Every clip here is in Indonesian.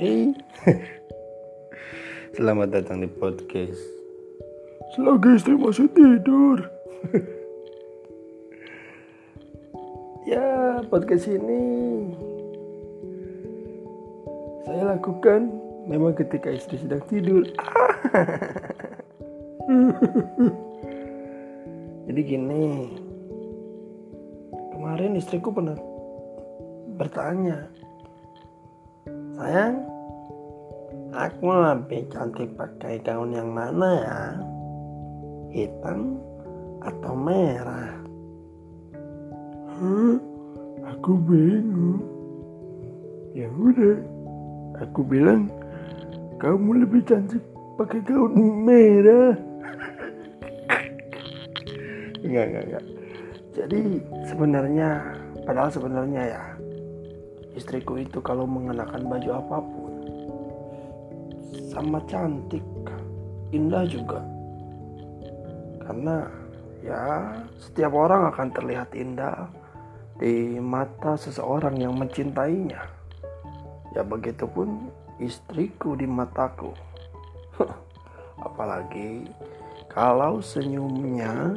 Hey. Selamat datang di podcast. Selagi istri masih tidur. ya, podcast ini saya lakukan memang ketika istri sedang tidur. Jadi gini, kemarin istriku pernah bertanya, sayang, aku lebih cantik pakai gaun yang mana ya? Hitam atau merah? Hah? Aku bingung. Ya udah, aku bilang kamu lebih cantik pakai gaun merah. Enggak, enggak, enggak. Jadi sebenarnya, padahal sebenarnya ya, istriku itu kalau mengenakan baju apa pun, sama cantik, indah juga. Karena ya setiap orang akan terlihat indah di mata seseorang yang mencintainya. Ya begitupun istriku di mataku. Apalagi kalau senyumnya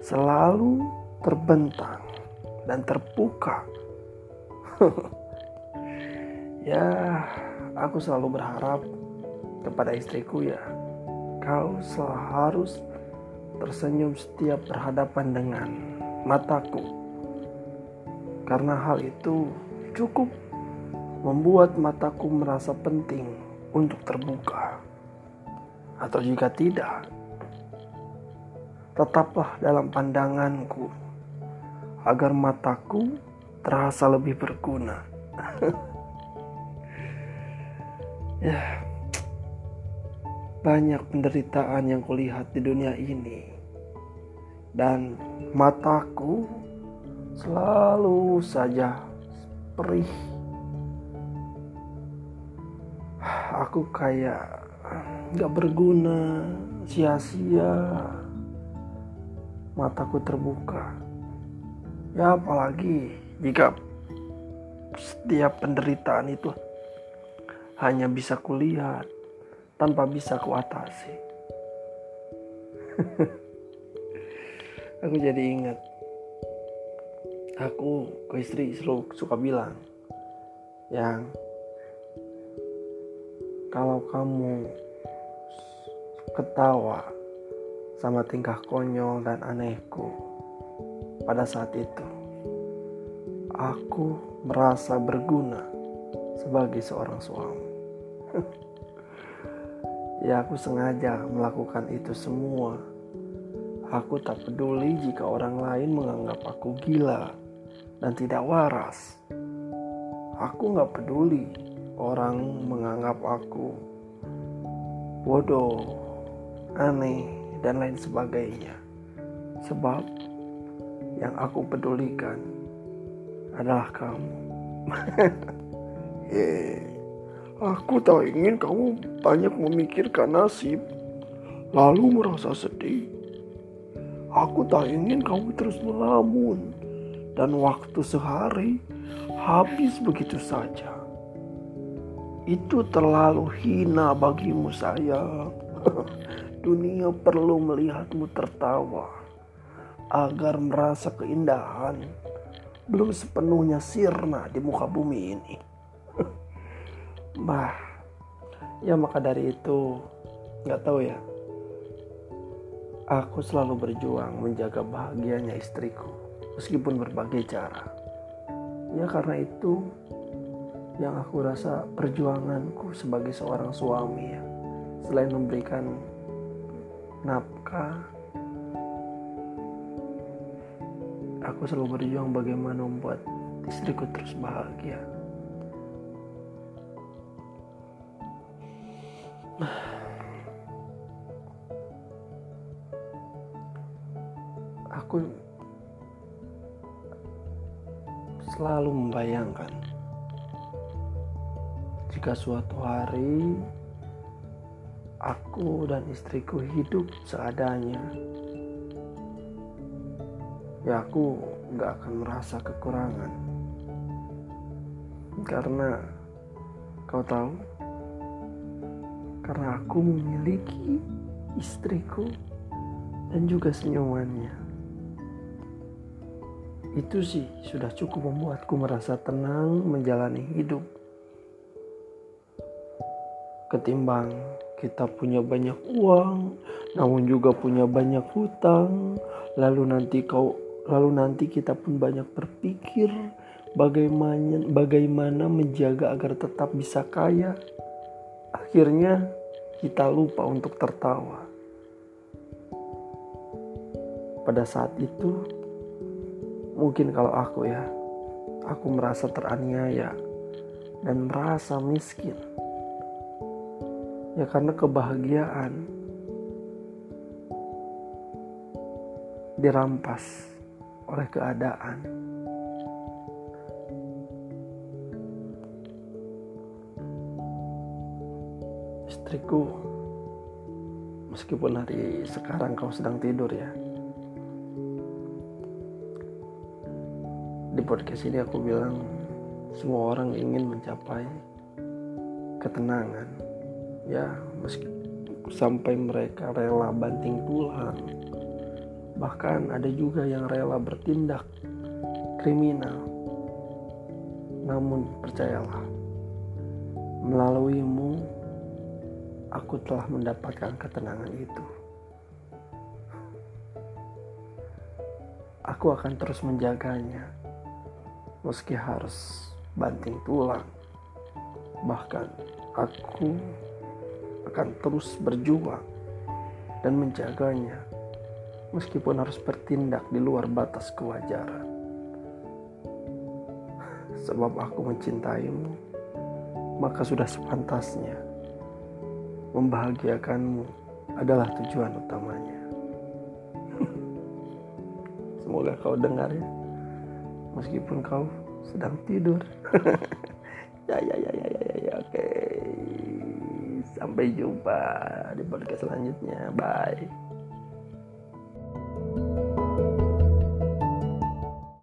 selalu terbentang dan terbuka. ya, aku selalu berharap kepada istriku ya, kau selalu harus tersenyum setiap berhadapan dengan mataku. Karena hal itu cukup membuat mataku merasa penting untuk terbuka. Atau jika tidak, tetaplah dalam pandanganku agar mataku terasa lebih berguna. ya, banyak penderitaan yang kulihat di dunia ini, dan mataku selalu saja perih. Aku kayak gak berguna, sia-sia mataku terbuka. Ya apalagi jika setiap penderitaan itu hanya bisa kulihat tanpa bisa kuatasi. aku jadi ingat aku ke istri selalu suka bilang yang kalau kamu ketawa sama tingkah konyol dan anehku pada saat itu. Aku merasa berguna sebagai seorang suami. ya aku sengaja melakukan itu semua. Aku tak peduli jika orang lain menganggap aku gila dan tidak waras. Aku gak peduli orang menganggap aku bodoh, aneh, dan lain sebagainya. Sebab yang aku pedulikan adalah kamu. yeah. Aku tak ingin kamu banyak memikirkan nasib, lalu merasa sedih. Aku tak ingin kamu terus melamun, dan waktu sehari habis begitu saja. Itu terlalu hina bagimu sayang. Dunia perlu melihatmu tertawa agar merasa keindahan belum sepenuhnya sirna di muka bumi ini. Bah, ya maka dari itu nggak tahu ya. Aku selalu berjuang menjaga bahagianya istriku meskipun berbagai cara. Ya karena itu yang aku rasa perjuanganku sebagai seorang suami ya. Selain memberikan nafkah aku selalu berjuang bagaimana membuat istriku terus bahagia aku selalu membayangkan jika suatu hari aku dan istriku hidup seadanya ya aku nggak akan merasa kekurangan karena Kau tahu? Karena aku memiliki istriku dan juga senyumannya. Itu sih sudah cukup membuatku merasa tenang menjalani hidup. Ketimbang kita punya banyak uang, namun juga punya banyak hutang, lalu nanti kau lalu nanti kita pun banyak berpikir bagaimana bagaimana menjaga agar tetap bisa kaya. Akhirnya kita lupa untuk tertawa. Pada saat itu mungkin kalau aku ya, aku merasa teraniaya dan merasa miskin. Ya karena kebahagiaan dirampas oleh keadaan. Istriku, meskipun hari sekarang kau sedang tidur ya. Di podcast ini aku bilang semua orang ingin mencapai ketenangan. Ya, meski sampai mereka rela banting tulang Bahkan ada juga yang rela bertindak kriminal. Namun percayalah, melaluimu aku telah mendapatkan ketenangan itu. Aku akan terus menjaganya, meski harus banting tulang. Bahkan aku akan terus berjuang dan menjaganya meskipun harus bertindak di luar batas kewajaran. Sebab aku mencintaimu, maka sudah sepantasnya membahagiakanmu adalah tujuan utamanya. Semoga kau dengar ya, meskipun kau sedang tidur. ya ya ya ya ya ya, oke. Sampai jumpa di podcast selanjutnya. Bye.